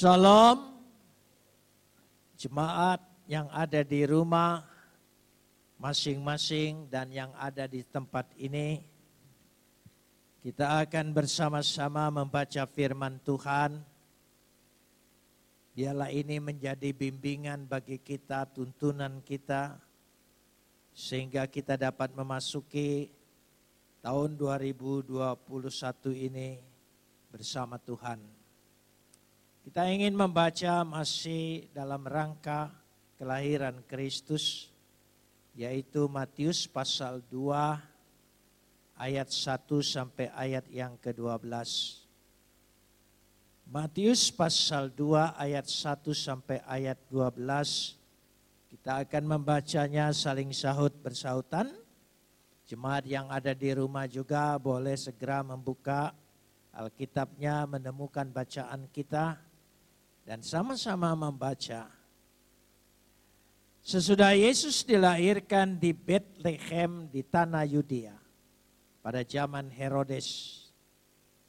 Shalom, jemaat yang ada di rumah masing-masing dan yang ada di tempat ini. Kita akan bersama-sama membaca firman Tuhan. Biarlah ini menjadi bimbingan bagi kita, tuntunan kita, sehingga kita dapat memasuki tahun 2021 ini bersama Tuhan. Kita ingin membaca masih dalam rangka kelahiran Kristus, yaitu Matius pasal 2 ayat 1 sampai ayat yang ke-12. Matius pasal 2 ayat 1 sampai ayat 12. Kita akan membacanya saling sahut bersahutan. Jemaat yang ada di rumah juga boleh segera membuka Alkitabnya menemukan bacaan kita dan sama-sama membaca. Sesudah Yesus dilahirkan di Bethlehem di tanah Yudea pada zaman Herodes,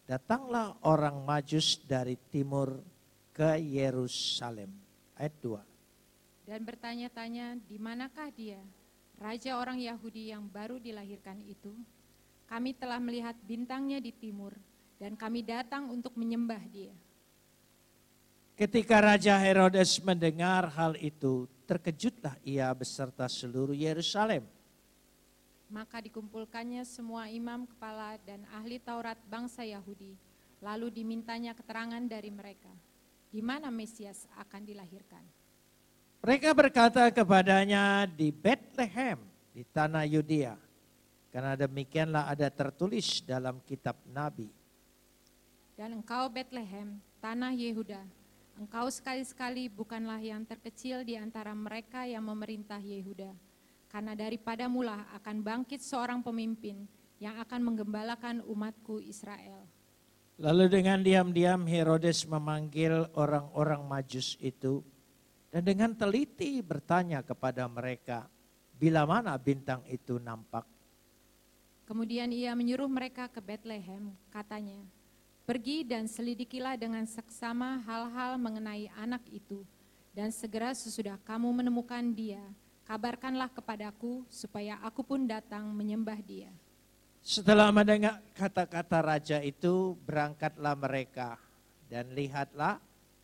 datanglah orang Majus dari timur ke Yerusalem. Ayat 2. Dan bertanya-tanya, di manakah dia, raja orang Yahudi yang baru dilahirkan itu? Kami telah melihat bintangnya di timur, dan kami datang untuk menyembah dia. Ketika Raja Herodes mendengar hal itu, terkejutlah ia beserta seluruh Yerusalem. Maka dikumpulkannya semua imam kepala dan ahli Taurat bangsa Yahudi, lalu dimintanya keterangan dari mereka, di mana Mesias akan dilahirkan. Mereka berkata kepadanya di Bethlehem, di tanah Yudea, karena demikianlah ada tertulis dalam kitab Nabi. Dan engkau Bethlehem, tanah Yehuda, Engkau sekali-sekali bukanlah yang terkecil di antara mereka yang memerintah Yehuda, karena daripada mula akan bangkit seorang pemimpin yang akan menggembalakan umatku Israel. Lalu dengan diam-diam Herodes memanggil orang-orang majus itu dan dengan teliti bertanya kepada mereka, bila mana bintang itu nampak? Kemudian ia menyuruh mereka ke Bethlehem, katanya, Pergi dan selidikilah dengan seksama hal-hal mengenai anak itu, dan segera sesudah kamu menemukan dia, kabarkanlah kepadaku supaya aku pun datang menyembah dia. Setelah mendengar kata-kata raja itu, berangkatlah mereka dan lihatlah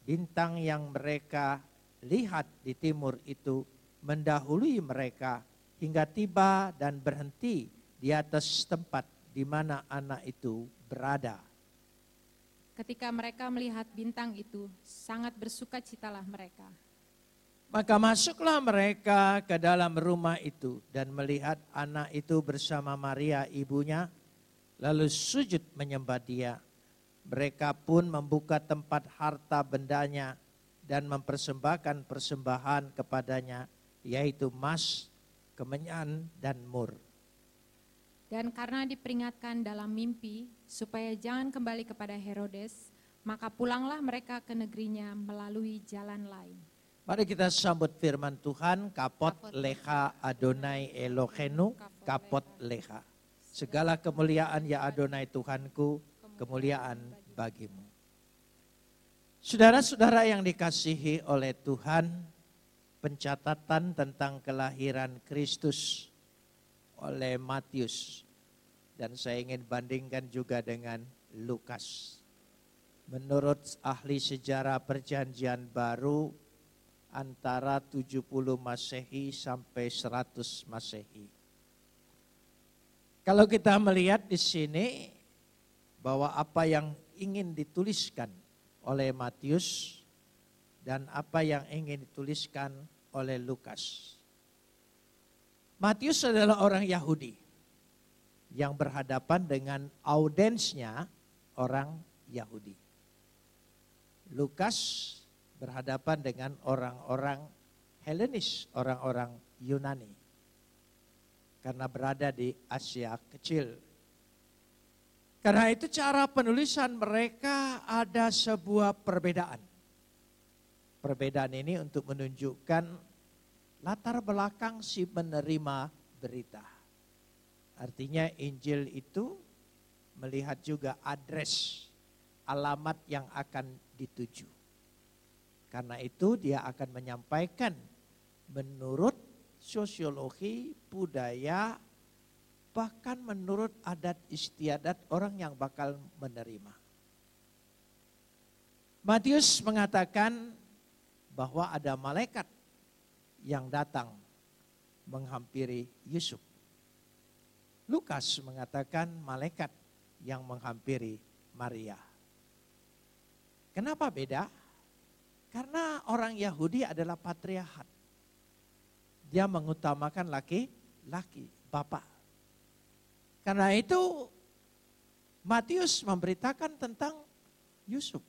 bintang yang mereka lihat di timur itu mendahului mereka hingga tiba dan berhenti di atas tempat di mana anak itu berada. Ketika mereka melihat bintang itu, sangat bersuka citalah mereka. Maka masuklah mereka ke dalam rumah itu dan melihat anak itu bersama Maria ibunya, lalu sujud menyembah dia. Mereka pun membuka tempat harta bendanya dan mempersembahkan persembahan kepadanya, yaitu emas, kemenyan, dan mur. Dan karena diperingatkan dalam mimpi supaya jangan kembali kepada Herodes, maka pulanglah mereka ke negerinya melalui jalan lain. Mari kita sambut firman Tuhan, kapot leha Adonai Elohenu, kapot leha. Segala kemuliaan ya Adonai Tuhanku, kemuliaan bagimu. Saudara-saudara yang dikasihi oleh Tuhan, pencatatan tentang kelahiran Kristus oleh Matius. Dan saya ingin bandingkan juga dengan Lukas. Menurut ahli sejarah perjanjian baru, antara 70 Masehi sampai 100 Masehi. Kalau kita melihat di sini bahwa apa yang ingin dituliskan oleh Matius dan apa yang ingin dituliskan oleh Lukas Matius adalah orang Yahudi yang berhadapan dengan audiensnya orang Yahudi. Lukas berhadapan dengan orang-orang Helenis, orang-orang Yunani. Karena berada di Asia Kecil. Karena itu cara penulisan mereka ada sebuah perbedaan. Perbedaan ini untuk menunjukkan latar belakang si penerima berita. Artinya Injil itu melihat juga address, alamat yang akan dituju. Karena itu dia akan menyampaikan menurut sosiologi, budaya, bahkan menurut adat istiadat orang yang bakal menerima. Matius mengatakan bahwa ada malaikat yang datang menghampiri Yusuf. Lukas mengatakan malaikat yang menghampiri Maria. Kenapa beda? Karena orang Yahudi adalah patriarkat. Dia mengutamakan laki-laki, bapak. Karena itu Matius memberitakan tentang Yusuf.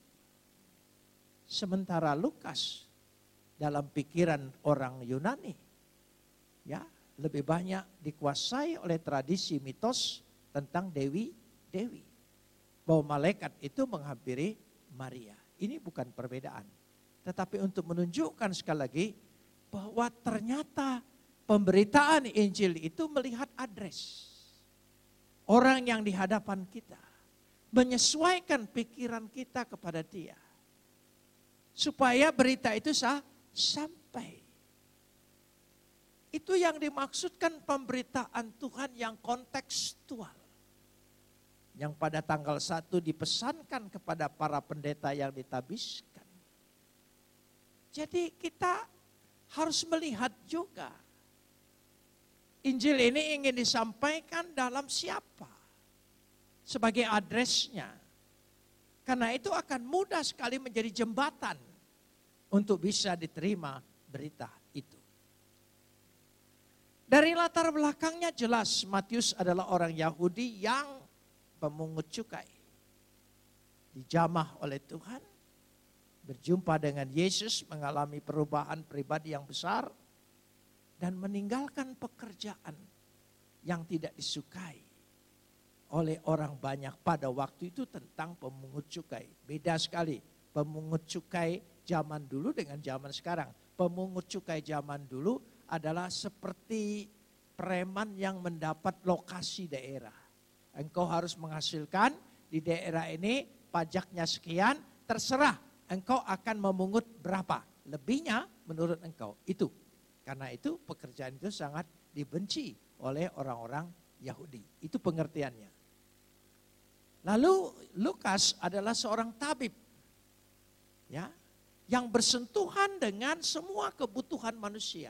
Sementara Lukas dalam pikiran orang Yunani ya lebih banyak dikuasai oleh tradisi mitos tentang dewi dewi bahwa malaikat itu menghampiri Maria. Ini bukan perbedaan. Tetapi untuk menunjukkan sekali lagi bahwa ternyata pemberitaan Injil itu melihat adres orang yang di hadapan kita. Menyesuaikan pikiran kita kepada dia. Supaya berita itu sah, sampai. Itu yang dimaksudkan pemberitaan Tuhan yang kontekstual. Yang pada tanggal 1 dipesankan kepada para pendeta yang ditabiskan. Jadi kita harus melihat juga. Injil ini ingin disampaikan dalam siapa? Sebagai adresnya. Karena itu akan mudah sekali menjadi jembatan untuk bisa diterima berita itu. Dari latar belakangnya jelas Matius adalah orang Yahudi yang pemungut cukai. Dijamah oleh Tuhan, berjumpa dengan Yesus, mengalami perubahan pribadi yang besar, dan meninggalkan pekerjaan yang tidak disukai oleh orang banyak pada waktu itu tentang pemungut cukai. Beda sekali pemungut cukai zaman dulu dengan zaman sekarang. Pemungut cukai zaman dulu adalah seperti preman yang mendapat lokasi daerah. Engkau harus menghasilkan di daerah ini pajaknya sekian, terserah engkau akan memungut berapa. Lebihnya menurut engkau. Itu. Karena itu pekerjaan itu sangat dibenci oleh orang-orang Yahudi. Itu pengertiannya. Lalu Lukas adalah seorang tabib. Ya, yang bersentuhan dengan semua kebutuhan manusia,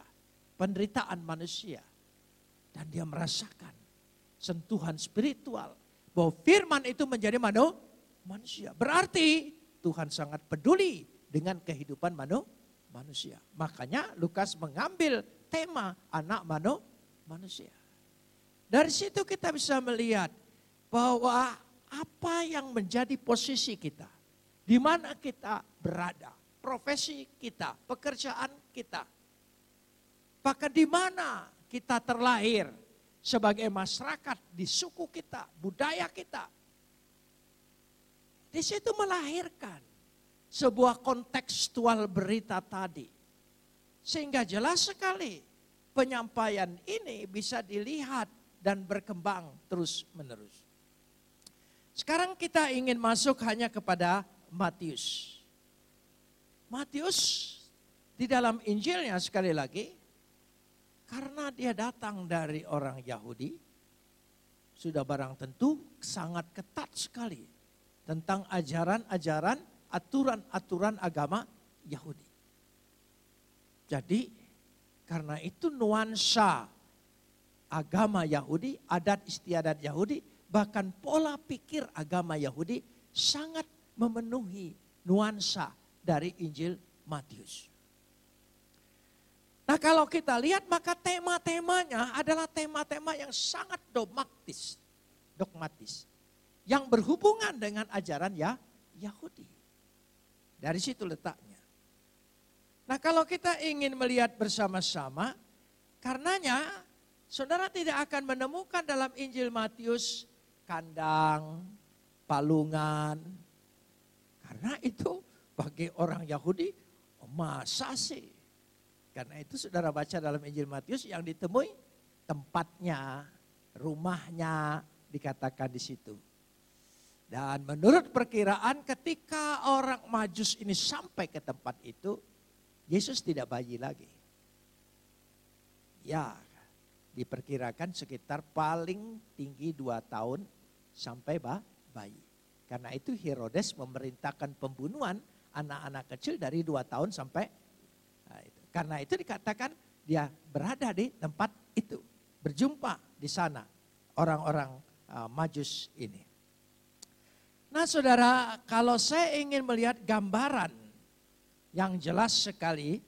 penderitaan manusia. Dan dia merasakan sentuhan spiritual bahwa firman itu menjadi manu, manusia. Berarti Tuhan sangat peduli dengan kehidupan manu, manusia. Makanya Lukas mengambil tema anak manu, manusia. Dari situ kita bisa melihat bahwa apa yang menjadi posisi kita, di mana kita berada profesi kita, pekerjaan kita. Bahkan di mana kita terlahir sebagai masyarakat di suku kita, budaya kita. Di situ melahirkan sebuah kontekstual berita tadi. Sehingga jelas sekali penyampaian ini bisa dilihat dan berkembang terus menerus. Sekarang kita ingin masuk hanya kepada Matius. Matius di dalam Injilnya sekali lagi, karena dia datang dari orang Yahudi, sudah barang tentu sangat ketat sekali tentang ajaran-ajaran, aturan-aturan agama Yahudi. Jadi karena itu nuansa agama Yahudi, adat istiadat Yahudi, bahkan pola pikir agama Yahudi sangat memenuhi nuansa dari Injil Matius. Nah kalau kita lihat maka tema-temanya adalah tema-tema yang sangat dogmatis. Dogmatis. Yang berhubungan dengan ajaran ya Yahudi. Dari situ letaknya. Nah kalau kita ingin melihat bersama-sama, karenanya saudara tidak akan menemukan dalam Injil Matius kandang, palungan. Karena itu bagi orang Yahudi, masa sih? Karena itu saudara baca dalam Injil Matius yang ditemui tempatnya, rumahnya dikatakan di situ. Dan menurut perkiraan ketika orang majus ini sampai ke tempat itu, Yesus tidak bayi lagi. Ya, diperkirakan sekitar paling tinggi dua tahun sampai bayi. Karena itu Herodes memerintahkan pembunuhan anak-anak kecil dari dua tahun sampai nah. Karena itu dikatakan dia berada di tempat itu, berjumpa di sana orang-orang uh, Majus ini. Nah saudara, kalau saya ingin melihat gambaran yang jelas sekali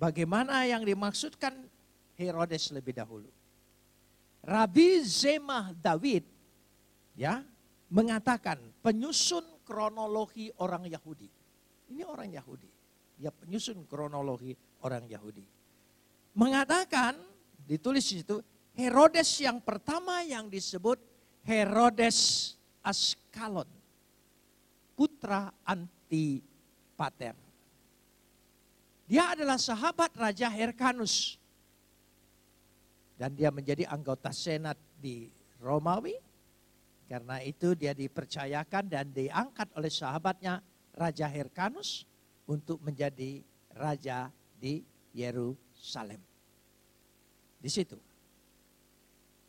bagaimana yang dimaksudkan Herodes lebih dahulu. Rabi Zemah David ya mengatakan penyusun kronologi orang Yahudi. Ini orang Yahudi. Dia penyusun kronologi orang Yahudi. Mengatakan ditulis di situ Herodes yang pertama yang disebut Herodes Askalon putra Antipater. Dia adalah sahabat Raja Herkanus. Dan dia menjadi anggota senat di Romawi. Karena itu dia dipercayakan dan diangkat oleh sahabatnya Raja Herkanus untuk menjadi raja di Yerusalem. Di situ.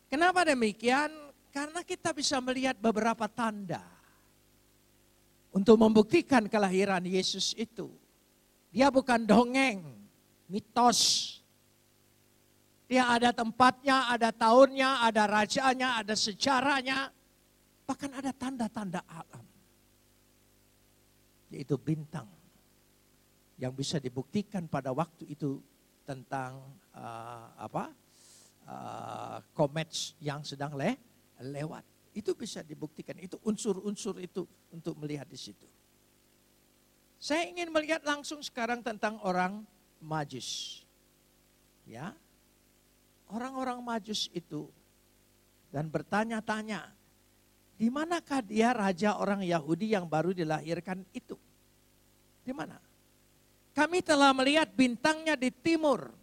Kenapa demikian? Karena kita bisa melihat beberapa tanda untuk membuktikan kelahiran Yesus itu. Dia bukan dongeng, mitos. Dia ada tempatnya, ada tahunnya, ada rajanya, ada sejarahnya. Bahkan ada tanda-tanda alam. Yaitu bintang. Yang bisa dibuktikan pada waktu itu tentang uh, apa? Uh, komets yang sedang le lewat. Itu bisa dibuktikan, itu unsur-unsur itu untuk melihat di situ. Saya ingin melihat langsung sekarang tentang orang Majus. Ya. Orang-orang Majus itu dan bertanya-tanya, di manakah dia raja orang Yahudi yang baru dilahirkan itu? Di mana? Kami telah melihat bintangnya di timur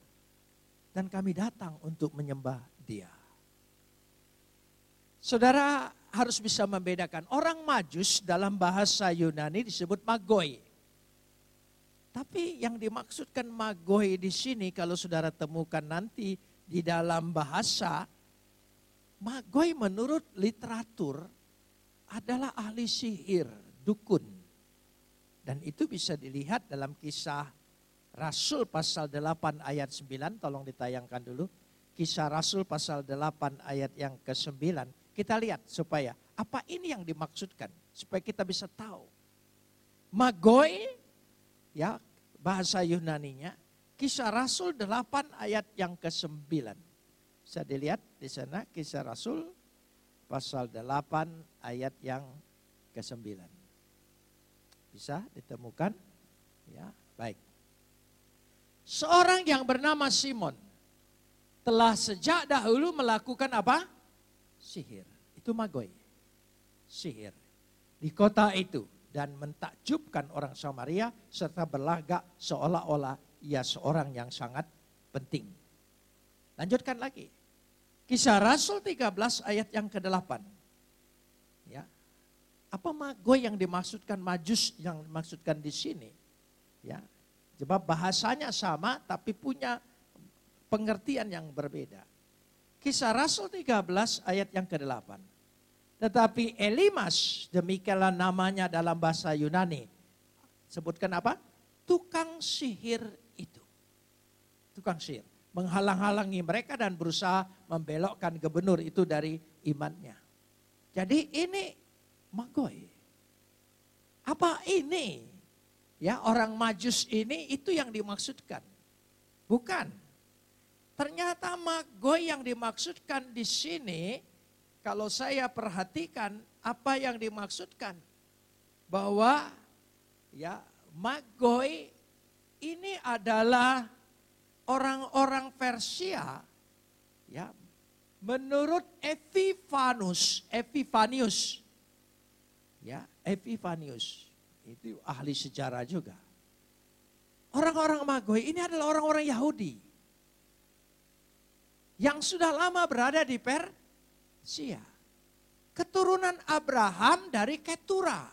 dan kami datang untuk menyembah dia. Saudara harus bisa membedakan. Orang majus dalam bahasa Yunani disebut magoi. Tapi yang dimaksudkan magoi di sini kalau saudara temukan nanti di dalam bahasa, magoi menurut literatur adalah ahli sihir, dukun. Dan itu bisa dilihat dalam kisah Rasul pasal 8 ayat 9, tolong ditayangkan dulu. Kisah Rasul pasal 8 ayat yang ke-9 kita lihat supaya apa ini yang dimaksudkan supaya kita bisa tahu. Magoi ya bahasa Yunaninya Kisah Rasul 8 ayat yang ke-9. Bisa dilihat di sana Kisah Rasul pasal 8 ayat yang ke-9. Bisa ditemukan? Ya, baik. Seorang yang bernama Simon telah sejak dahulu melakukan apa? sihir. Itu magoi. Sihir. Di kota itu. Dan mentakjubkan orang Samaria serta berlagak seolah-olah ia seorang yang sangat penting. Lanjutkan lagi. Kisah Rasul 13 ayat yang ke-8. Ya. Apa magoi yang dimaksudkan majus yang dimaksudkan di sini? Ya. Sebab bahasanya sama tapi punya pengertian yang berbeda. Kisah Rasul 13 ayat yang ke-8. Tetapi Elimas, demikianlah namanya dalam bahasa Yunani. Sebutkan apa? Tukang sihir itu. Tukang sihir. Menghalang-halangi mereka dan berusaha membelokkan gubernur itu dari imannya. Jadi ini magoi. Apa ini? Ya orang majus ini itu yang dimaksudkan. Bukan Ternyata magoi yang dimaksudkan di sini, kalau saya perhatikan apa yang dimaksudkan bahwa ya magoi ini adalah orang-orang Persia ya menurut Epifanus, Epifanius ya Epifanius itu ahli sejarah juga. Orang-orang Magoi ini adalah orang-orang Yahudi yang sudah lama berada di Persia. keturunan Abraham dari Ketura.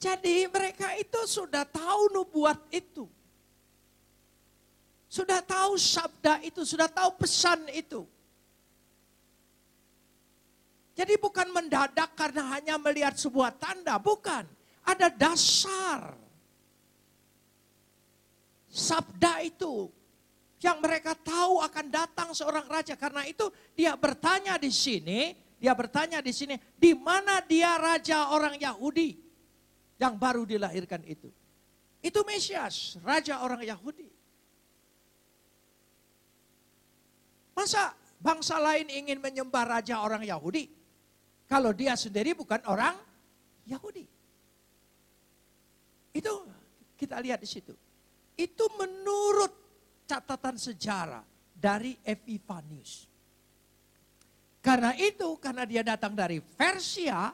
Jadi mereka itu sudah tahu nubuat itu. Sudah tahu sabda itu, sudah tahu pesan itu. Jadi bukan mendadak karena hanya melihat sebuah tanda, bukan. Ada dasar. Sabda itu yang mereka tahu akan datang seorang raja. Karena itu dia bertanya di sini, dia bertanya di sini, di mana dia raja orang Yahudi yang baru dilahirkan itu? Itu Mesias, raja orang Yahudi. Masa bangsa lain ingin menyembah raja orang Yahudi? Kalau dia sendiri bukan orang Yahudi. Itu kita lihat di situ. Itu menurut catatan sejarah dari Epifanius. Karena itu, karena dia datang dari Persia,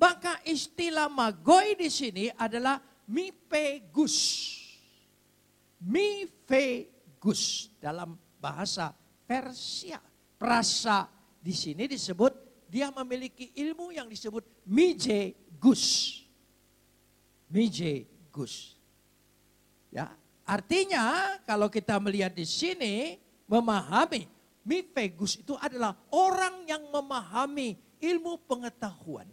maka istilah Magoi di sini adalah Mipegus. Mipegus dalam bahasa Persia. Perasa di sini disebut dia memiliki ilmu yang disebut mije gus. Mije gus. Ya, artinya kalau kita melihat di sini memahami Mifegus itu adalah orang yang memahami ilmu pengetahuan.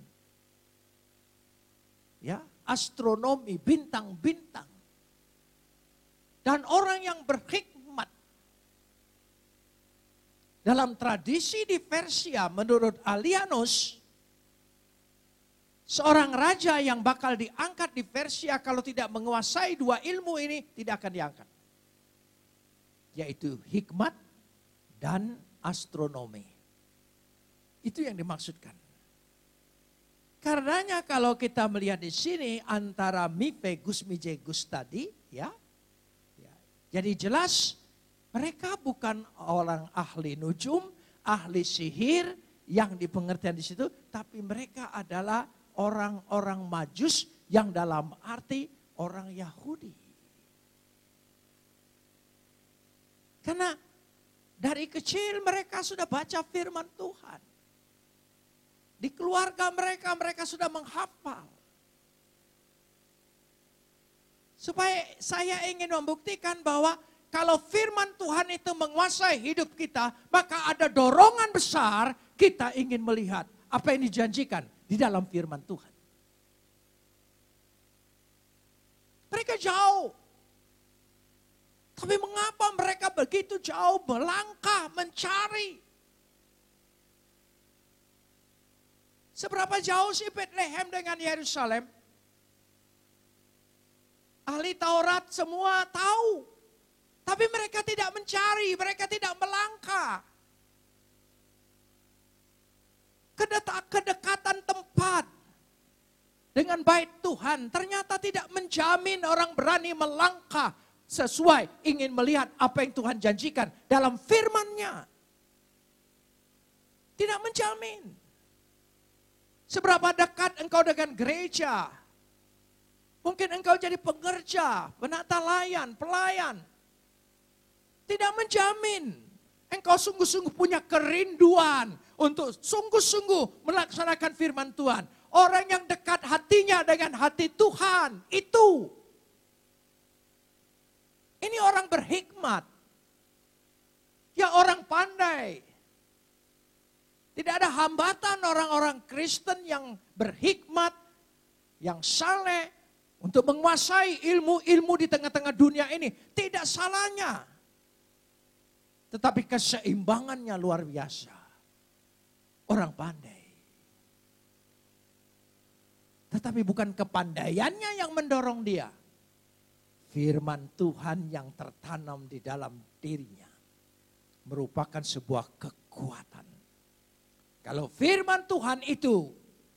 Ya, astronomi, bintang-bintang. Dan orang yang berhik dalam tradisi di Persia menurut Alianus, seorang raja yang bakal diangkat di Persia kalau tidak menguasai dua ilmu ini tidak akan diangkat. Yaitu hikmat dan astronomi. Itu yang dimaksudkan. Karenanya kalau kita melihat di sini antara Mipegus Mijegus tadi, ya, ya jadi jelas mereka bukan orang ahli nujum, ahli sihir yang dipengertian di situ, tapi mereka adalah orang-orang majus yang dalam arti orang Yahudi. Karena dari kecil mereka sudah baca firman Tuhan. Di keluarga mereka, mereka sudah menghafal. Supaya saya ingin membuktikan bahwa kalau firman Tuhan itu menguasai hidup kita, maka ada dorongan besar kita ingin melihat apa yang dijanjikan di dalam firman Tuhan. Mereka jauh. Tapi mengapa mereka begitu jauh melangkah mencari? Seberapa jauh sih Bethlehem dengan Yerusalem? Ahli Taurat semua tahu tapi mereka tidak mencari, mereka tidak melangkah. Kedekatan tempat dengan baik Tuhan ternyata tidak menjamin orang berani melangkah sesuai ingin melihat apa yang Tuhan janjikan dalam firman-Nya. Tidak menjamin. Seberapa dekat engkau dengan gereja. Mungkin engkau jadi pengerja, penata layan, pelayan. Tidak menjamin engkau sungguh-sungguh punya kerinduan untuk sungguh-sungguh melaksanakan firman Tuhan. Orang yang dekat hatinya dengan hati Tuhan itu. Ini orang berhikmat. Ya orang pandai. Tidak ada hambatan orang-orang Kristen yang berhikmat, yang saleh, untuk menguasai ilmu-ilmu di tengah-tengah dunia ini. Tidak salahnya. Tetapi keseimbangannya luar biasa. Orang pandai. Tetapi bukan kepandaiannya yang mendorong dia. Firman Tuhan yang tertanam di dalam dirinya. Merupakan sebuah kekuatan. Kalau firman Tuhan itu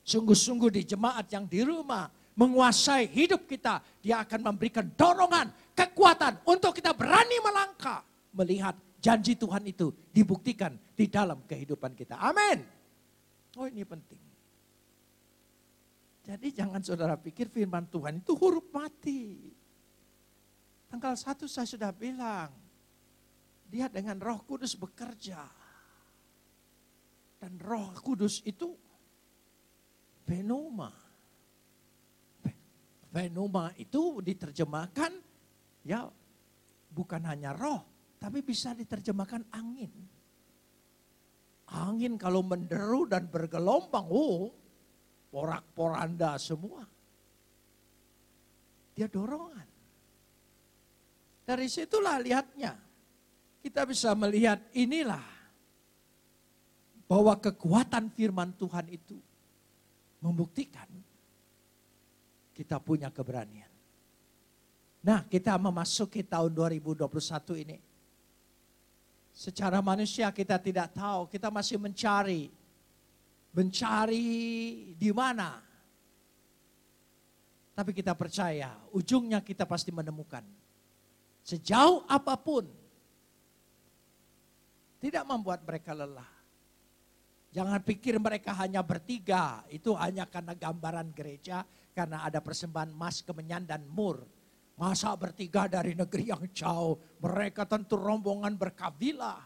sungguh-sungguh di jemaat yang di rumah menguasai hidup kita, dia akan memberikan dorongan, kekuatan untuk kita berani melangkah, melihat janji Tuhan itu dibuktikan di dalam kehidupan kita. Amin. Oh ini penting. Jadi jangan saudara pikir firman Tuhan itu huruf mati. Tanggal satu saya sudah bilang, dia dengan roh kudus bekerja. Dan roh kudus itu fenoma. Fenoma itu diterjemahkan ya bukan hanya roh, tapi bisa diterjemahkan angin. Angin kalau menderu dan bergelombang, oh, porak-poranda semua. Dia dorongan. Dari situlah lihatnya. Kita bisa melihat inilah bahwa kekuatan firman Tuhan itu membuktikan kita punya keberanian. Nah, kita memasuki tahun 2021 ini. Secara manusia kita tidak tahu, kita masih mencari. Mencari di mana. Tapi kita percaya, ujungnya kita pasti menemukan. Sejauh apa pun, tidak membuat mereka lelah. Jangan pikir mereka hanya bertiga, itu hanya karena gambaran gereja, karena ada persembahan emas, kemenyan, dan mur. Masa bertiga dari negeri yang jauh, mereka tentu rombongan berkabilah.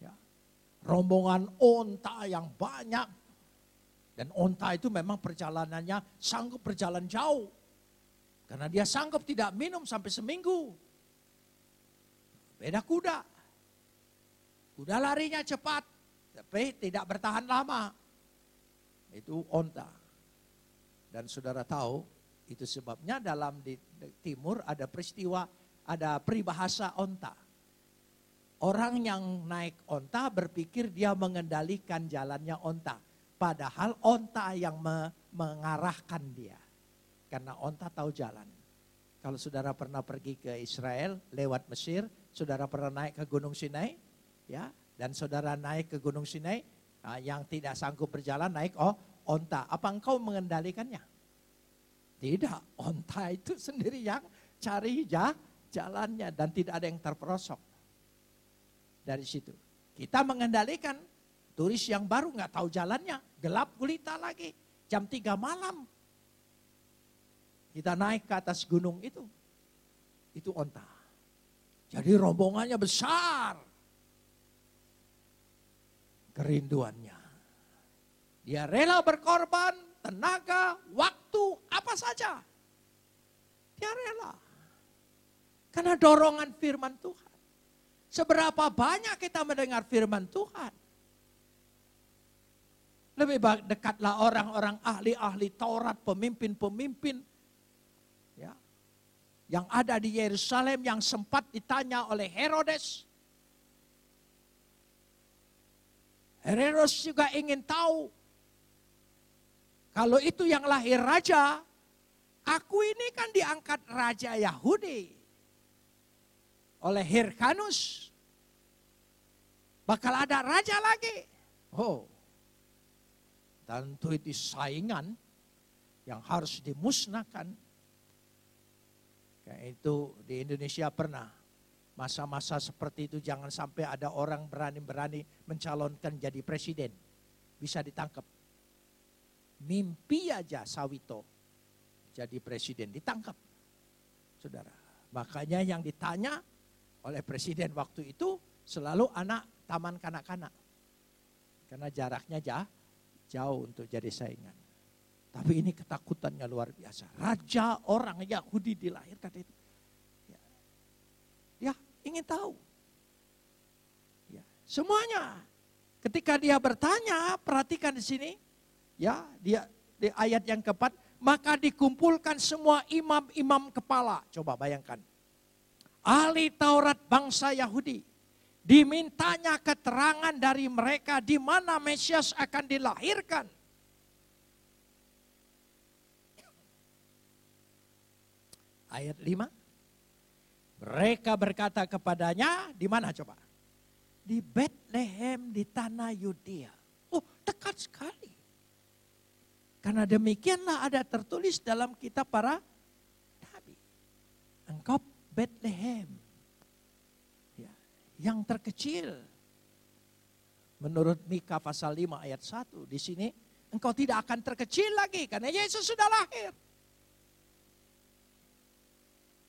Ya. Rombongan onta yang banyak. Dan onta itu memang perjalanannya sanggup berjalan jauh. Karena dia sanggup tidak minum sampai seminggu. Beda kuda. Kuda larinya cepat, tapi tidak bertahan lama. Itu onta. Dan saudara tahu, itu sebabnya dalam di, timur ada peristiwa, ada peribahasa onta. Orang yang naik onta berpikir dia mengendalikan jalannya onta. Padahal onta yang me, mengarahkan dia. Karena onta tahu jalan. Kalau saudara pernah pergi ke Israel lewat Mesir, saudara pernah naik ke Gunung Sinai, ya, dan saudara naik ke Gunung Sinai, ah, yang tidak sanggup berjalan naik oh onta. Apa engkau mengendalikannya? Tidak, onta itu sendiri yang cari jalannya dan tidak ada yang terperosok. Dari situ. Kita mengendalikan turis yang baru nggak tahu jalannya, gelap gulita lagi, jam 3 malam. Kita naik ke atas gunung itu. Itu onta. Jadi rombongannya besar. Kerinduannya. Dia rela berkorban, tenaga, waktu, apa saja. Dia rela. Karena dorongan firman Tuhan. Seberapa banyak kita mendengar firman Tuhan. Lebih dekatlah orang-orang ahli-ahli Taurat, pemimpin-pemimpin. Ya, yang ada di Yerusalem yang sempat ditanya oleh Herodes. Herodes juga ingin tahu kalau itu yang lahir raja, aku ini kan diangkat raja Yahudi oleh Hirkanus. Bakal ada raja lagi. Oh, tentu itu saingan yang harus dimusnahkan. Kayak itu di Indonesia pernah masa-masa seperti itu jangan sampai ada orang berani-berani mencalonkan jadi presiden. Bisa ditangkap. Mimpi aja Sawito jadi presiden ditangkap. Saudara. Makanya yang ditanya oleh presiden waktu itu selalu anak taman kanak-kanak. Karena jaraknya jauh, jauh untuk jadi saingan. Tapi ini ketakutannya luar biasa. Raja orang Yahudi dilahirkan itu. Ya, ya ingin tahu. Ya, semuanya. Ketika dia bertanya, perhatikan di sini. Ya, dia di ayat yang keempat, maka dikumpulkan semua imam-imam kepala. Coba bayangkan. Ahli Taurat bangsa Yahudi. Dimintanya keterangan dari mereka di mana Mesias akan dilahirkan. Ayat 5. Mereka berkata kepadanya, di mana coba? Di Bethlehem di tanah Yudea. Oh, dekat sekali. Karena demikianlah ada tertulis dalam kitab para nabi. Engkau Bethlehem. Ya, yang terkecil. Menurut Mika pasal 5 ayat 1 di sini engkau tidak akan terkecil lagi karena Yesus sudah lahir.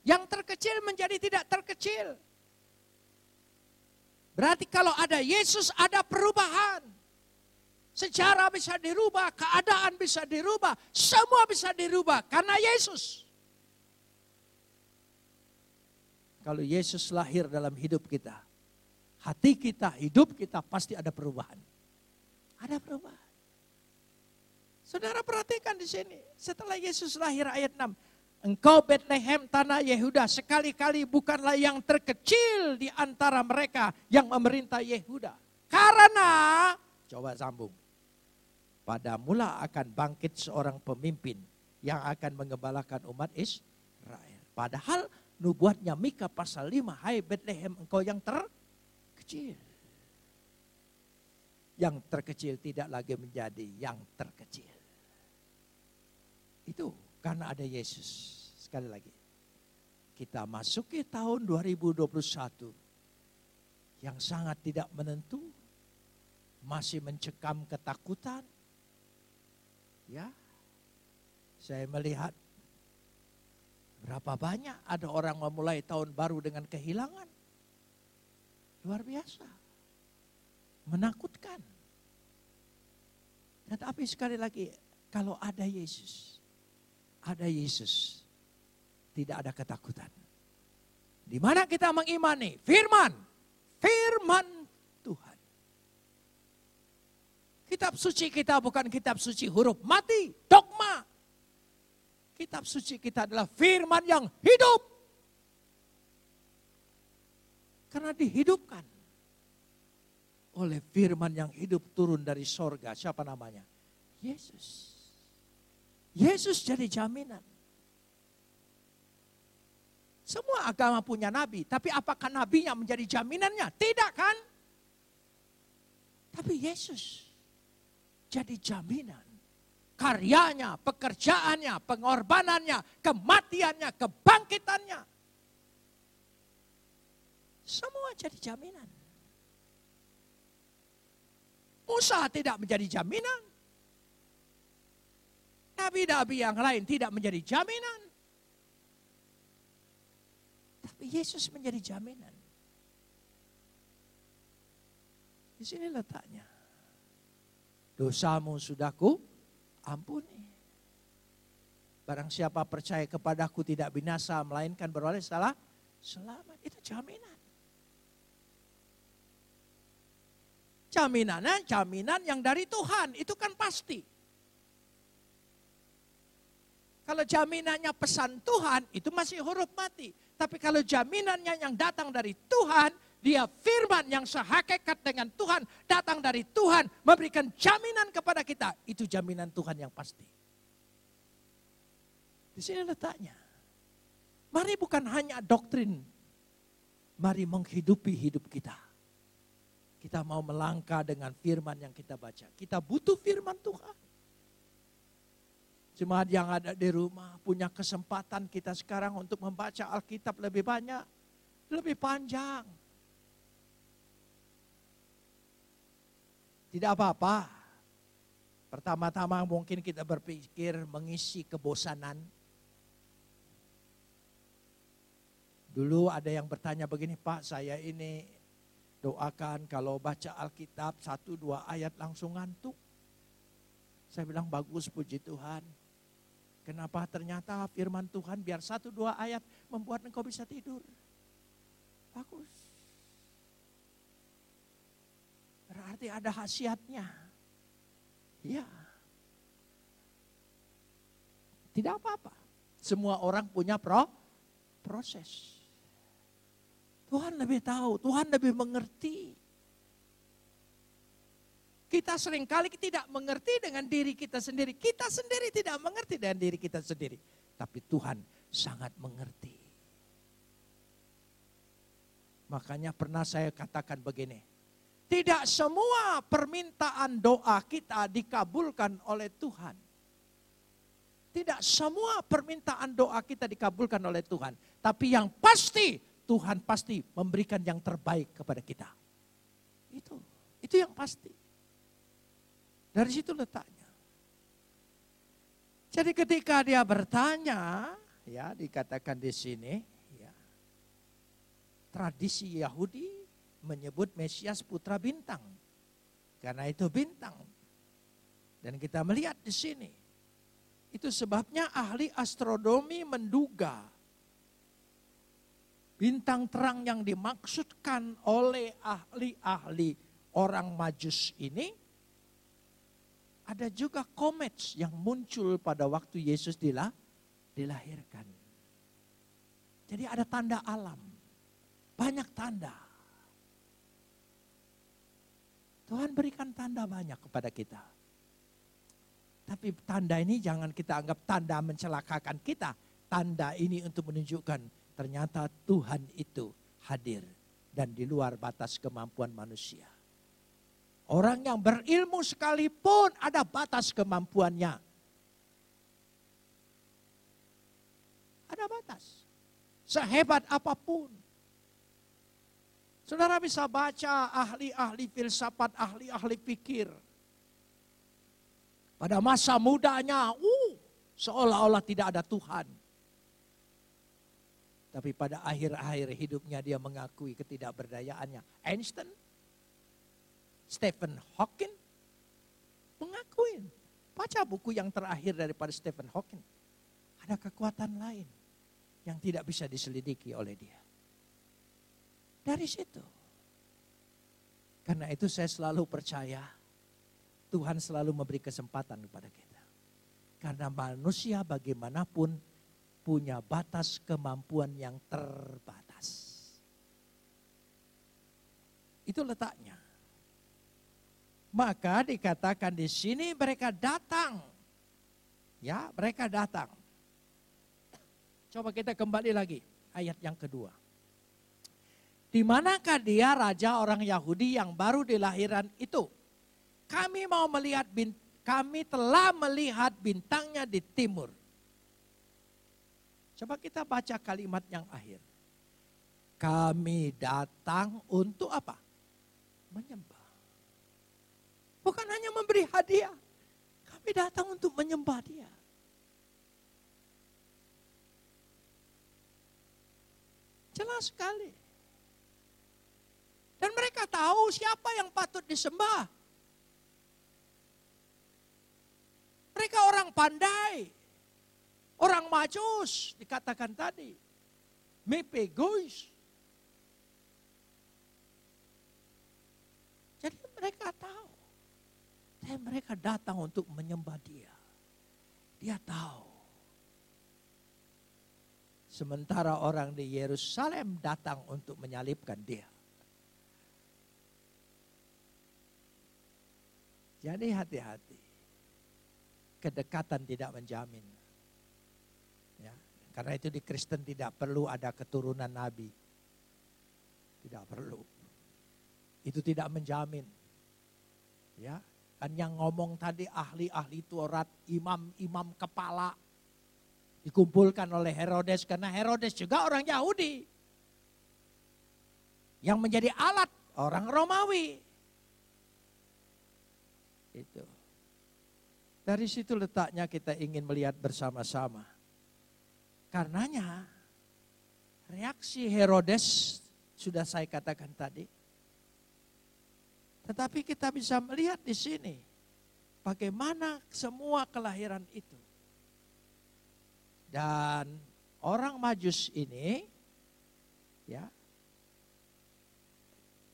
Yang terkecil menjadi tidak terkecil. Berarti kalau ada Yesus ada perubahan. Sejarah bisa dirubah, keadaan bisa dirubah, semua bisa dirubah karena Yesus. Kalau Yesus lahir dalam hidup kita, hati kita, hidup kita pasti ada perubahan. Ada perubahan. Saudara perhatikan di sini, setelah Yesus lahir ayat 6, Engkau Bethlehem tanah Yehuda sekali-kali bukanlah yang terkecil di antara mereka yang memerintah Yehuda. Karena, coba sambung. Pada mula akan bangkit seorang pemimpin yang akan mengembalakan umat Israel. Padahal nubuatnya Mika pasal 5, Hai Bethlehem engkau yang terkecil. Yang terkecil tidak lagi menjadi yang terkecil. Itu karena ada Yesus. Sekali lagi. Kita masuki tahun 2021 yang sangat tidak menentu, masih mencekam ketakutan. Ya. Saya melihat berapa banyak ada orang memulai tahun baru dengan kehilangan. Luar biasa. Menakutkan. Tetapi sekali lagi, kalau ada Yesus, ada Yesus, tidak ada ketakutan. Di mana kita mengimani firman, firman Tuhan. Kitab suci kita bukan kitab suci huruf mati, dogma. Kitab suci kita adalah firman yang hidup. Karena dihidupkan oleh firman yang hidup turun dari sorga. Siapa namanya? Yesus. Yesus jadi jaminan. Semua agama punya nabi, tapi apakah nabinya menjadi jaminannya? Tidak kan? Tapi Yesus jadi jaminan. Karyanya, pekerjaannya, pengorbanannya, kematiannya, kebangkitannya. Semua jadi jaminan. Musa tidak menjadi jaminan. Nabi-nabi yang lain tidak menjadi jaminan. Tapi Yesus menjadi jaminan. Di sini letaknya. Dosamu sudah ku ampuni. Barang siapa percaya kepadaku tidak binasa, melainkan beroleh salah selamat. Itu jaminan. Jaminannya jaminan yang dari Tuhan, itu kan pasti. Kalau jaminannya pesan Tuhan, itu masih huruf mati. Tapi kalau jaminannya yang datang dari Tuhan, dia firman yang sehakikat dengan Tuhan, datang dari Tuhan, memberikan jaminan kepada kita. Itu jaminan Tuhan yang pasti. Di sini letaknya. Mari bukan hanya doktrin, mari menghidupi hidup kita. Kita mau melangkah dengan firman yang kita baca. Kita butuh firman Tuhan. Jemaat yang ada di rumah punya kesempatan kita sekarang untuk membaca Alkitab lebih banyak, lebih panjang. Tidak apa-apa. Pertama-tama mungkin kita berpikir mengisi kebosanan. Dulu ada yang bertanya begini, Pak saya ini doakan kalau baca Alkitab satu dua ayat langsung ngantuk. Saya bilang bagus puji Tuhan. Kenapa ternyata firman Tuhan biar satu dua ayat membuat engkau bisa tidur. Bagus. Berarti ada khasiatnya. Ya. Tidak apa-apa. Semua orang punya pro, proses. Tuhan lebih tahu, Tuhan lebih mengerti. Kita sering kali tidak mengerti dengan diri kita sendiri. Kita sendiri tidak mengerti dengan diri kita sendiri. Tapi Tuhan sangat mengerti. Makanya pernah saya katakan begini. Tidak semua permintaan doa kita dikabulkan oleh Tuhan. Tidak semua permintaan doa kita dikabulkan oleh Tuhan. Tapi yang pasti Tuhan pasti memberikan yang terbaik kepada kita. Itu, itu yang pasti. Dari situ letaknya. Jadi ketika dia bertanya, ya dikatakan di sini, ya tradisi Yahudi menyebut Mesias putra bintang. Karena itu bintang. Dan kita melihat di sini. Itu sebabnya ahli astronomi menduga bintang terang yang dimaksudkan oleh ahli-ahli orang majus ini ada juga komet yang muncul pada waktu Yesus dilah, dilahirkan. Jadi ada tanda alam. Banyak tanda. Tuhan berikan tanda banyak kepada kita. Tapi tanda ini jangan kita anggap tanda mencelakakan kita. Tanda ini untuk menunjukkan ternyata Tuhan itu hadir dan di luar batas kemampuan manusia. Orang yang berilmu sekalipun ada batas kemampuannya. Ada batas. Sehebat apa pun. Saudara bisa baca ahli-ahli filsafat, ahli-ahli pikir. Pada masa mudanya, uh, seolah-olah tidak ada Tuhan. Tapi pada akhir-akhir hidupnya dia mengakui ketidakberdayaannya. Einstein, Stephen Hawking, mengakui. Baca buku yang terakhir daripada Stephen Hawking. Ada kekuatan lain yang tidak bisa diselidiki oleh dia. Dari situ. Karena itu saya selalu percaya Tuhan selalu memberi kesempatan kepada kita. Karena manusia bagaimanapun punya batas kemampuan yang terbatas. Itu letaknya. Maka dikatakan di sini mereka datang. Ya, mereka datang. Coba kita kembali lagi ayat yang kedua. Di manakah dia raja orang Yahudi yang baru dilahiran itu? Kami mau melihat bint kami telah melihat bintangnya di timur. Coba kita baca kalimat yang akhir. Kami datang untuk apa? Menyembah. Bukan hanya memberi hadiah. Kami datang untuk menyembah dia. Jelas sekali. Dan mereka tahu siapa yang patut disembah. Mereka orang pandai. Orang majus dikatakan tadi. Mepegois. Jadi mereka tahu. Dan mereka datang untuk menyembah dia. Dia tahu. Sementara orang di Yerusalem datang untuk menyalibkan dia. Jadi hati-hati. Kedekatan tidak menjamin. Ya, karena itu di Kristen tidak perlu ada keturunan nabi. Tidak perlu. Itu tidak menjamin. Ya, kan yang ngomong tadi ahli-ahli Taurat, imam-imam kepala dikumpulkan oleh Herodes karena Herodes juga orang Yahudi. Yang menjadi alat orang Romawi. Itu. Dari situ letaknya kita ingin melihat bersama-sama. Karenanya reaksi Herodes sudah saya katakan tadi. Tetapi kita bisa melihat di sini bagaimana semua kelahiran itu. Dan orang Majus ini ya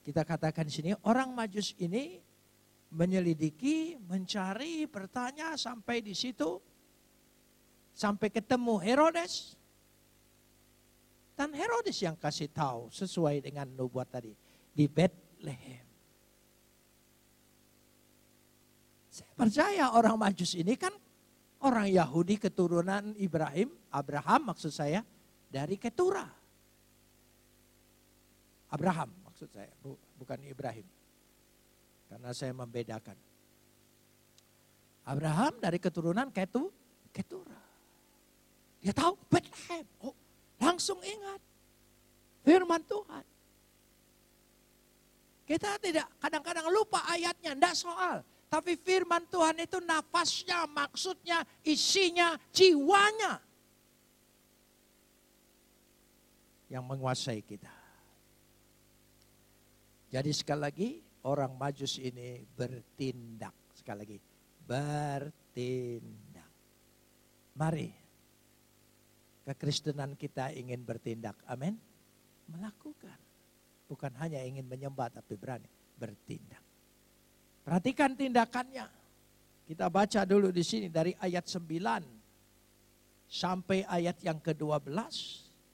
kita katakan di sini orang Majus ini menyelidiki, mencari, bertanya sampai di situ. Sampai ketemu Herodes. Dan Herodes yang kasih tahu sesuai dengan nubuat tadi. Di Bethlehem. Saya percaya orang majus ini kan orang Yahudi keturunan Ibrahim, Abraham maksud saya, dari Ketura. Abraham maksud saya, bukan Ibrahim. Karena saya membedakan. Abraham dari keturunan Ketu, Ketura. Dia tahu Bethlehem. Oh, langsung ingat firman Tuhan. Kita tidak kadang-kadang lupa ayatnya, tidak soal. Tapi firman Tuhan itu nafasnya, maksudnya, isinya, jiwanya. Yang menguasai kita. Jadi sekali lagi orang majus ini bertindak. Sekali lagi, bertindak. Mari, kekristenan kita ingin bertindak. Amin. Melakukan. Bukan hanya ingin menyembah tapi berani bertindak. Perhatikan tindakannya. Kita baca dulu di sini dari ayat 9 sampai ayat yang ke-12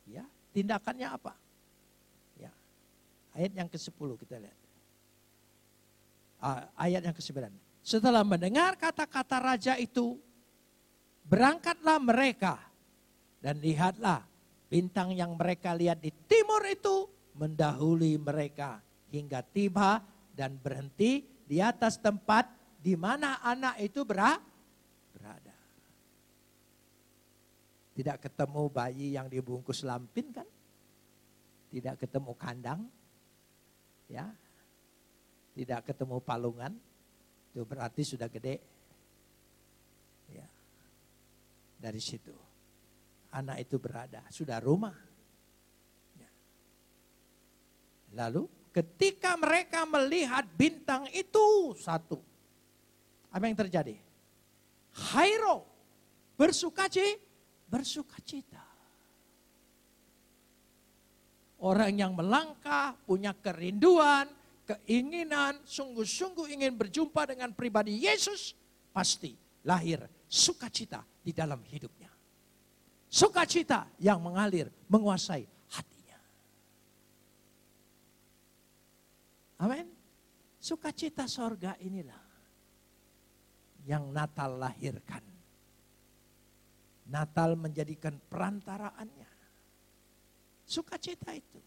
ya. Tindakannya apa? Ya. Ayat yang ke-10 kita lihat. Uh, ayat yang ke-9. Setelah mendengar kata-kata raja itu, berangkatlah mereka dan lihatlah bintang yang mereka lihat di timur itu mendahului mereka hingga tiba dan berhenti di atas tempat di mana anak itu berada. Tidak ketemu bayi yang dibungkus lampin kan? Tidak ketemu kandang. Ya. Tidak ketemu palungan. Itu berarti sudah gede. Ya. Dari situ. Anak itu berada, sudah rumah. Ya. Lalu ketika mereka melihat bintang itu satu. Apa yang terjadi? Hairo bersuka cita, bersuka cita. Orang yang melangkah punya kerinduan, keinginan, sungguh-sungguh ingin berjumpa dengan pribadi Yesus, pasti lahir sukacita di dalam hidupnya. Sukacita yang mengalir, menguasai hatinya. Amin. Sukacita sorga inilah yang Natal lahirkan. Natal menjadikan perantaraannya. Sukacita itu.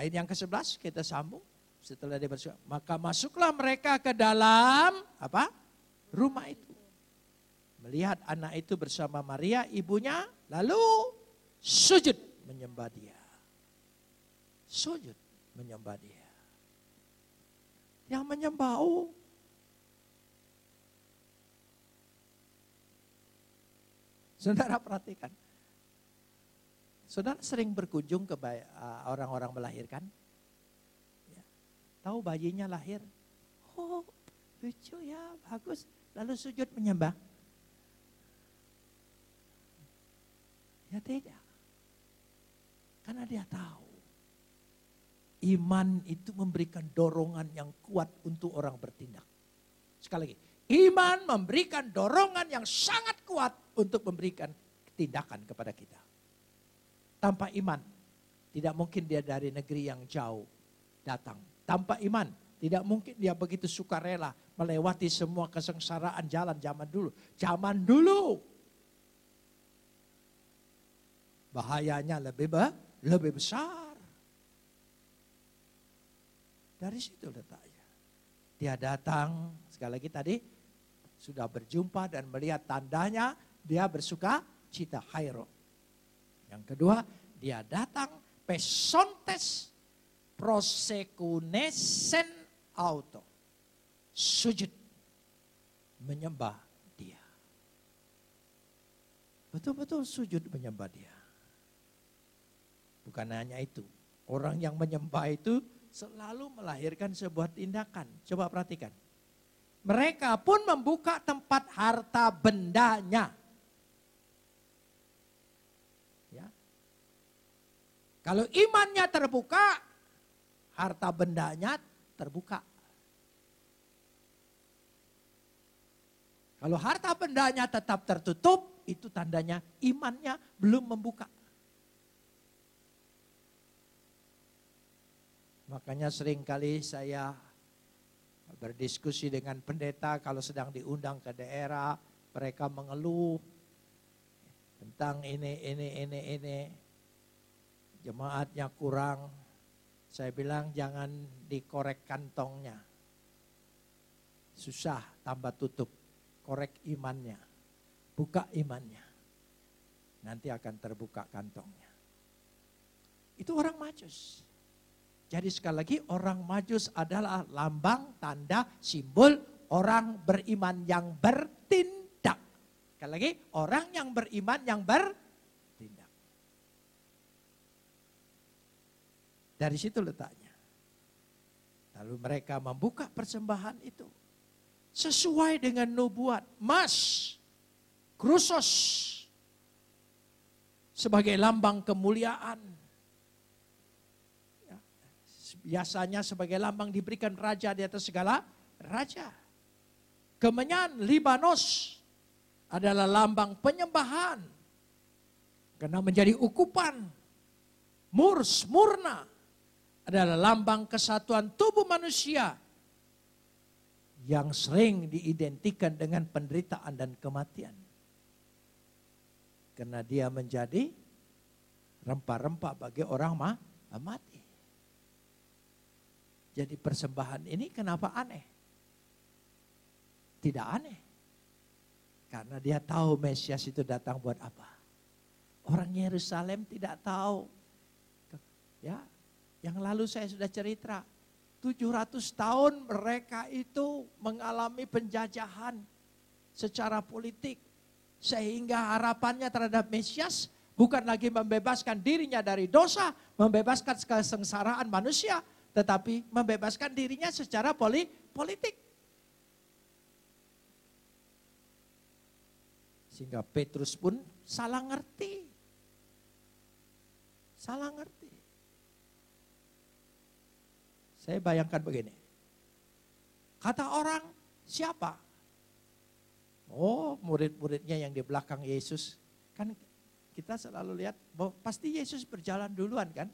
Ayat yang ke-11 kita sambung. Setelah dia bersuka, maka masuklah mereka ke dalam apa? Rumah itu. Melihat anak itu bersama Maria ibunya, lalu sujud menyembah dia. Sujud menyembah dia. Yang menyembah, oh Saudara perhatikan. Saudara sering berkunjung ke uh, orang-orang melahirkan? Ya. Tahu bayinya lahir? Oh, lucu ya, bagus. Lalu sujud menyembah. Ya tidak. Karena dia tahu. Iman itu memberikan dorongan yang kuat untuk orang bertindak. Sekali lagi, Iman memberikan dorongan yang sangat kuat untuk memberikan tindakan kepada kita. Tanpa iman, tidak mungkin dia dari negeri yang jauh datang. Tanpa iman, tidak mungkin dia begitu sukarela melewati semua kesengsaraan jalan zaman dulu. Zaman dulu. Bahayanya lebih lebih besar. Dari situ letaknya. Dia datang, sekali lagi tadi, sudah berjumpa dan melihat tandanya, dia bersuka cita hairo. Yang kedua, dia datang pesontes prosekunesen auto. Sujud menyembah dia. Betul-betul sujud menyembah dia. Bukan hanya itu. Orang yang menyembah itu selalu melahirkan sebuah tindakan. Coba perhatikan mereka pun membuka tempat harta bendanya. Ya. Kalau imannya terbuka, harta bendanya terbuka. Kalau harta bendanya tetap tertutup, itu tandanya imannya belum membuka. Makanya sering kali saya berdiskusi dengan pendeta kalau sedang diundang ke daerah, mereka mengeluh tentang ini, ini, ini, ini. Jemaatnya kurang. Saya bilang jangan dikorek kantongnya. Susah tambah tutup. Korek imannya. Buka imannya. Nanti akan terbuka kantongnya. Itu orang majus. Jadi sekali lagi orang majus adalah lambang, tanda, simbol orang beriman yang bertindak. Sekali lagi orang yang beriman yang bertindak. Dari situ letaknya. Lalu mereka membuka persembahan itu. Sesuai dengan nubuat. Mas, krusos, sebagai lambang kemuliaan. Ya, biasanya sebagai lambang diberikan raja di atas segala raja. Kemenyan Libanos adalah lambang penyembahan. Karena menjadi ukupan. Murs, murna adalah lambang kesatuan tubuh manusia yang sering diidentikan dengan penderitaan dan kematian. Karena dia menjadi rempah-rempah bagi orang mah mati. Jadi persembahan ini kenapa aneh? Tidak aneh. Karena dia tahu Mesias itu datang buat apa. Orang Yerusalem tidak tahu. Ya, yang lalu saya sudah cerita. 700 tahun mereka itu mengalami penjajahan secara politik. Sehingga harapannya terhadap Mesias bukan lagi membebaskan dirinya dari dosa, membebaskan kesengsaraan manusia, tetapi membebaskan dirinya secara politik. Sehingga Petrus pun salah ngerti. Salah ngerti. Saya bayangkan begini. Kata orang, siapa? Oh, murid-muridnya yang di belakang Yesus. Kan kita selalu lihat bahwa pasti Yesus berjalan duluan kan?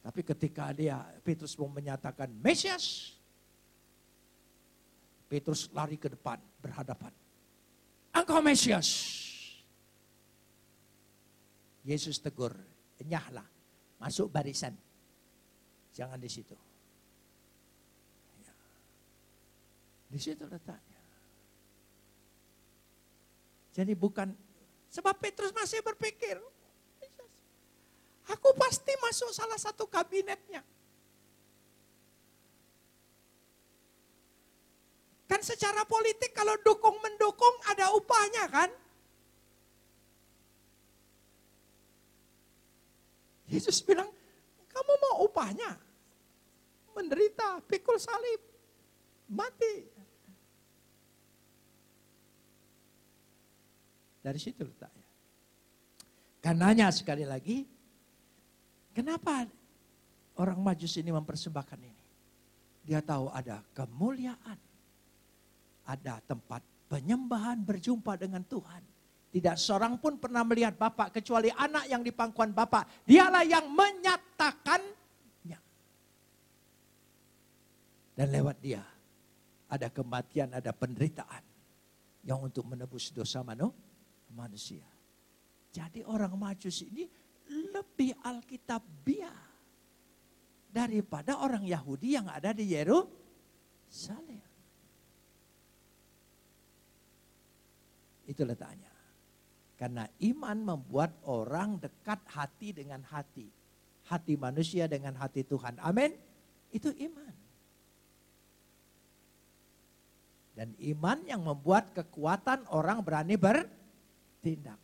Tapi ketika dia Petrus mau menyatakan Mesias, Petrus lari ke depan berhadapan. Engkau Mesias. Yesus tegur, nyahlah, masuk barisan. Jangan di situ. Ya. Di situ letaknya. Jadi bukan, sebab Petrus masih berpikir, aku pasti masuk salah satu kabinetnya. Kan secara politik kalau dukung mendukung ada upahnya kan? Yesus bilang, kamu mau upahnya? Menderita, pikul salib, mati. Dari situ letaknya. Karenanya sekali lagi, kenapa orang majus ini mempersembahkan ini? Dia tahu ada kemuliaan ada tempat penyembahan berjumpa dengan Tuhan. Tidak seorang pun pernah melihat Bapak kecuali anak yang di pangkuan Bapak. Dialah yang menyatakannya. Dan lewat dia ada kematian, ada penderitaan yang untuk menebus dosa manusia. Jadi orang majus ini lebih alkitabiah daripada orang Yahudi yang ada di Yerusalem. Itu letaknya. Karena iman membuat orang dekat hati dengan hati. Hati manusia dengan hati Tuhan. Amin. Itu iman. Dan iman yang membuat kekuatan orang berani bertindak.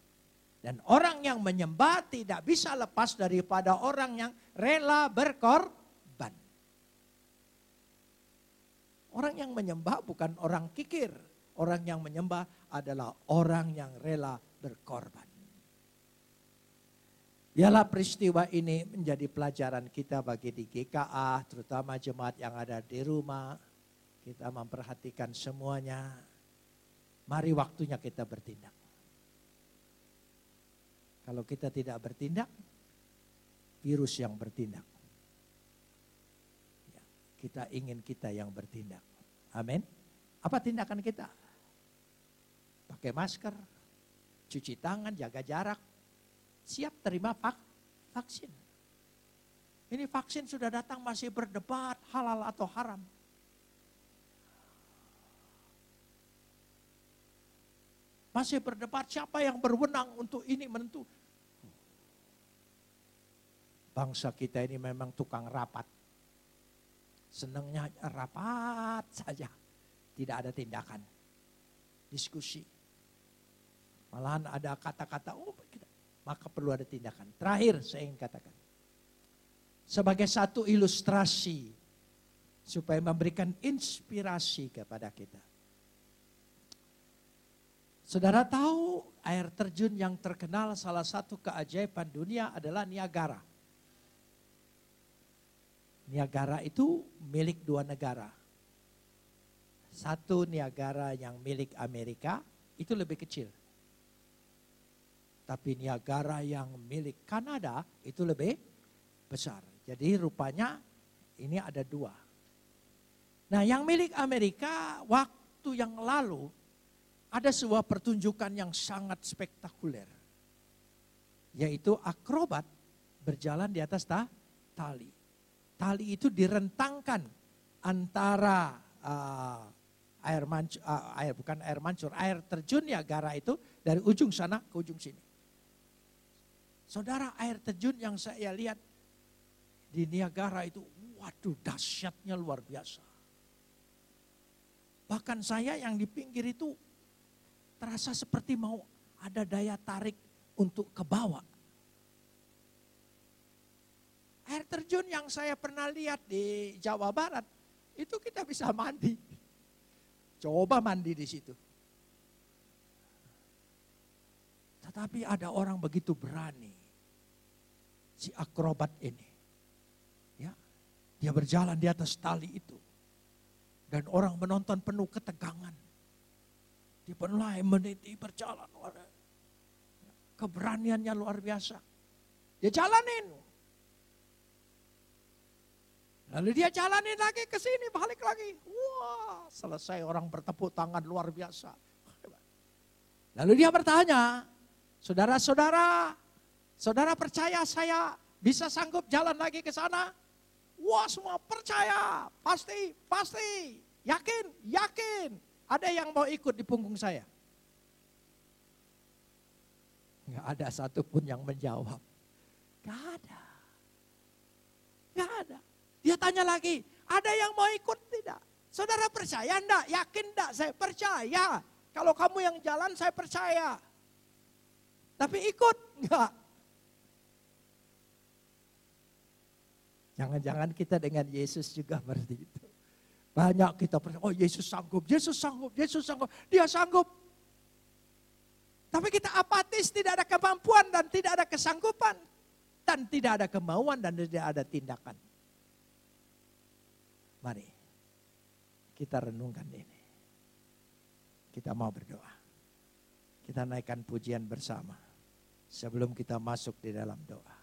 Dan orang yang menyembah tidak bisa lepas daripada orang yang rela berkorban. Orang yang menyembah bukan orang kikir. Orang yang menyembah adalah orang yang rela berkorban. Biarlah peristiwa ini menjadi pelajaran kita bagi di GKA, terutama jemaat yang ada di rumah. Kita memperhatikan semuanya. Mari waktunya kita bertindak. Kalau kita tidak bertindak, virus yang bertindak. Ya, kita ingin kita yang bertindak. Amin. Apa tindakan kita? pakai masker, cuci tangan, jaga jarak, siap terima vak vaksin. Ini vaksin sudah datang masih berdebat halal atau haram. Masih berdebat siapa yang berwenang untuk ini menentu. Bangsa kita ini memang tukang rapat. Senangnya rapat saja. Tidak ada tindakan. Diskusi. Malahan ada kata-kata, oh maka perlu ada tindakan. Terakhir saya ingin katakan. sebagai satu ilustrasi supaya memberikan inspirasi kepada kita. Saudara tahu air terjun yang terkenal salah satu keajaiban dunia adalah Niagara. Niagara itu milik dua negara. Satu Niagara yang milik Amerika itu lebih kecil. Tapi Niagara yang milik Kanada itu lebih besar. Jadi rupanya ini ada dua. Nah yang milik Amerika waktu yang lalu ada sebuah pertunjukan yang sangat spektakuler. Yaitu akrobat berjalan di atas ta tali. Tali itu direntangkan antara uh, air mancur, uh, air bukan air mancur, air terjun Niagara itu dari ujung sana ke ujung sini. Saudara air terjun yang saya lihat di Niagara itu, waduh dahsyatnya luar biasa. Bahkan saya yang di pinggir itu terasa seperti mau ada daya tarik untuk ke bawah. Air terjun yang saya pernah lihat di Jawa Barat, itu kita bisa mandi. Coba mandi di situ. Tetapi ada orang begitu berani. Si akrobat ini. Ya, dia berjalan di atas tali itu. Dan orang menonton penuh ketegangan. Di mulai meniti berjalan. Keberaniannya luar biasa. Dia jalanin. Lalu dia jalanin lagi ke sini, balik lagi. Wah, selesai orang bertepuk tangan luar biasa. Lalu dia bertanya, saudara-saudara, saudara percaya saya bisa sanggup jalan lagi ke sana? Wah semua percaya, pasti, pasti, yakin, yakin. Ada yang mau ikut di punggung saya? Gak ada satupun yang menjawab. Gak ada. Gak ada. Dia tanya lagi, ada yang mau ikut tidak? Saudara percaya enggak? Yakin enggak? Saya percaya. Kalau kamu yang jalan saya percaya. Tapi ikut enggak? Jangan-jangan kita dengan Yesus juga seperti itu. Banyak kita percaya, oh Yesus sanggup, Yesus sanggup, Yesus sanggup, dia sanggup. Tapi kita apatis, tidak ada kemampuan dan tidak ada kesanggupan. Dan tidak ada kemauan dan tidak ada tindakan. Mari kita renungkan ini. Kita mau berdoa. Kita naikkan pujian bersama sebelum kita masuk di dalam doa.